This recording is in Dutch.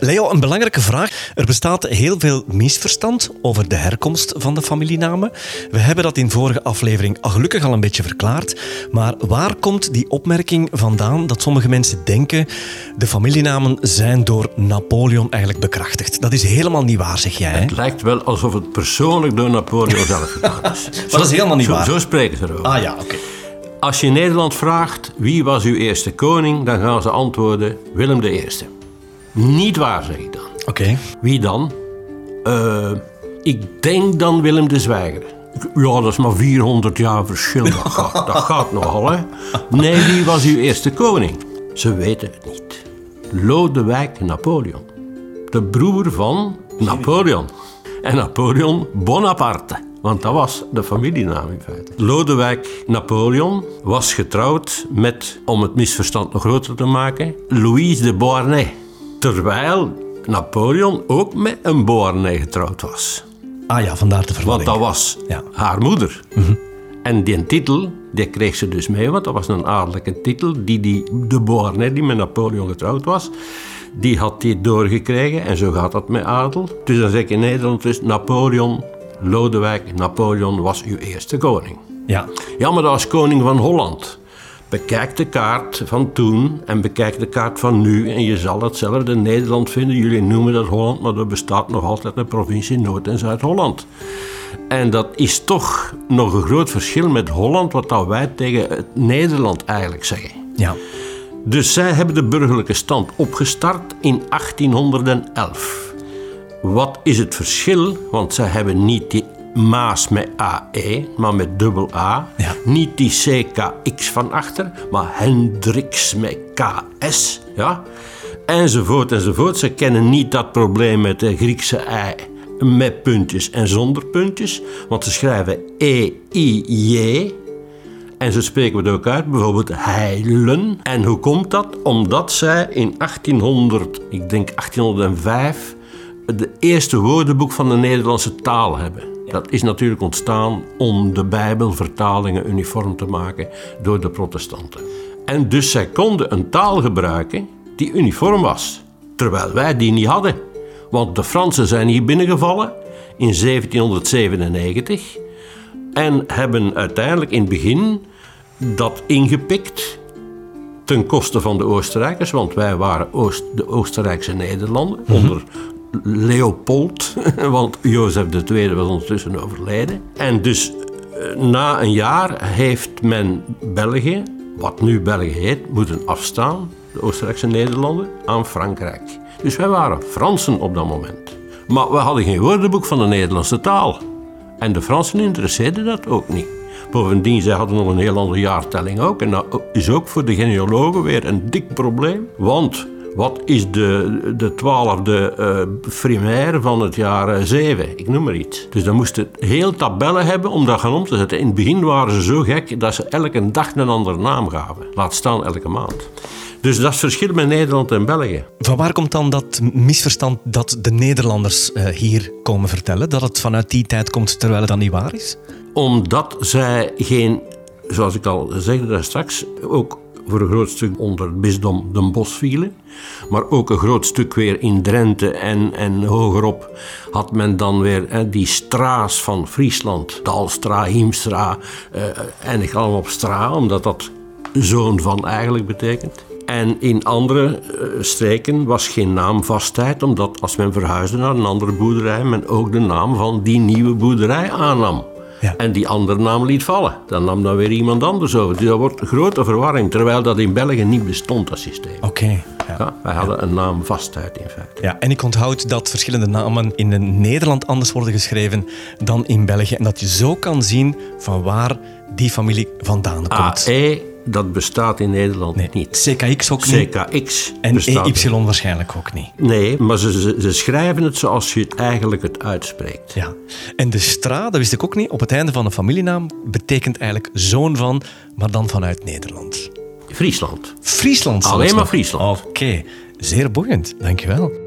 Leo, een belangrijke vraag. Er bestaat heel veel misverstand over de herkomst van de familienamen. We hebben dat in vorige aflevering gelukkig al een beetje verklaard. Maar waar komt die opmerking vandaan dat sommige mensen denken de familienamen zijn door Napoleon eigenlijk bekrachtigd? Dat is helemaal niet waar, zeg jij. Hè? Het lijkt wel alsof het persoonlijk door Napoleon zelf gedaan is. maar dat is helemaal niet zo, waar. Zo spreken ze erover. Ah ja, oké. Als je Nederland vraagt wie was uw eerste koning, dan gaan ze antwoorden Willem I. Niet waar, zeg ik dan. Oké. Wie dan? Eh, ik denk dan Willem de Zwijger. Ja, dat is maar 400 jaar verschil. Dat gaat, dat gaat nogal, hè? Nee, wie was uw eerste koning? Ze weten het niet. Lodewijk Napoleon. De broer van Napoleon. En Napoleon Bonaparte. Want dat was de familienaam in feite. Lodewijk Napoleon was getrouwd met, om het misverstand nog groter te maken, Louise de Beauharnais. Terwijl Napoleon ook met een Beauharnais getrouwd was. Ah ja, vandaar de Want verwarring. dat was Ja. haar moeder. En die titel, die kreeg ze dus mee, want dat was een adellijke titel. Die, die, de Beauharnais, die met Napoleon getrouwd was, die had die doorgekregen. En zo gaat dat met adel. Dus dan zeg ik in Nederland dus Napoleon, Lodewijk, Napoleon was uw eerste koning. Ja. Ja, maar dat was koning van Holland. Bekijk de kaart van toen en bekijk de kaart van nu en je zal hetzelfde Nederland vinden. Jullie noemen dat Holland, maar er bestaat nog altijd een provincie Noord- en Zuid-Holland. En dat is toch nog een groot verschil met Holland, wat dat wij tegen het Nederland eigenlijk zeggen. Ja. Dus zij hebben de burgerlijke stand opgestart in 1811. Wat is het verschil? Want zij hebben niet die Maas met AE, maar met dubbel A. Ja. Niet die CKX van achter, maar Hendrix met KS. Ja? Enzovoort, enzovoort. Ze kennen niet dat probleem met de Griekse I met puntjes en zonder puntjes. Want ze schrijven E, E-I-J. En ze spreken het ook uit, bijvoorbeeld heilen. En hoe komt dat? Omdat zij in 1800, ik denk 1805, het eerste woordenboek van de Nederlandse taal hebben. Dat is natuurlijk ontstaan om de Bijbelvertalingen uniform te maken door de protestanten. En dus zij konden een taal gebruiken die uniform was, terwijl wij die niet hadden. Want de Fransen zijn hier binnengevallen in 1797 en hebben uiteindelijk in het begin dat ingepikt ten koste van de Oostenrijkers, want wij waren Oost, de Oostenrijkse Nederlanden onder Leopold, want Jozef II was ondertussen overleden. En dus eh, na een jaar heeft men België, wat nu België heet, moeten afstaan, de Oostenrijkse Nederlanden, aan Frankrijk. Dus wij waren Fransen op dat moment. Maar we hadden geen woordenboek van de Nederlandse taal. En de Fransen interesseerden dat ook niet. Bovendien, zij hadden nog een heel andere jaartelling ook. En dat is ook voor de genealogen weer een dik probleem. Want wat is de, de twaalfde eh primair van het jaar eh, 7? Ik noem maar iets. Dus dan moesten heel tabellen hebben om dat gaan om te zetten. In het begin waren ze zo gek dat ze elke dag een andere naam gaven. Laat staan elke maand. Dus dat is het verschil met Nederland en België. Van waar komt dan dat misverstand dat de Nederlanders eh, hier komen vertellen? Dat het vanuit die tijd komt terwijl het dan niet waar is? Omdat zij geen, zoals ik al zei daar straks, ook voor een groot stuk onder het bisdom Den Bosch vielen. Maar ook een groot stuk weer in Drenthe en, en hogerop had men dan weer hè, die stra's van Friesland. Dalstra, Hiemstra, eh, eindig allemaal op stra, omdat dat zoon van eigenlijk betekent. En in andere eh, streken was geen naamvastheid, omdat als men verhuisde naar een andere boerderij, men ook de naam van die nieuwe boerderij aannam. Ja. En die andere naam liet vallen. Dan nam dan weer iemand anders over. Dus dat wordt grote verwarring, terwijl dat in België niet bestond, dat systeem. Oké. ja. Ja, wij hadden een naamvastheid in feite. Ja, en ik onthoud dat verschillende namen in Nederland anders worden geschreven dan in België. En dat je zo kan zien van waar die familie vandaan komt. AE, dat bestaat in Nederland nee, niet. CKX ook niet. CKX En EY waarschijnlijk ook niet. Nee, maar ze, ze, ze schrijven het zoals je het eigenlijk het uitspreekt. Ja. En de stra, dat wist ik ook niet, op het einde van een familienaam betekent eigenlijk zoon van, maar dan vanuit Nederland. Friesland. Friesland Alleen maar. Friesland. Oké, zeer boeiend. Dankjewel.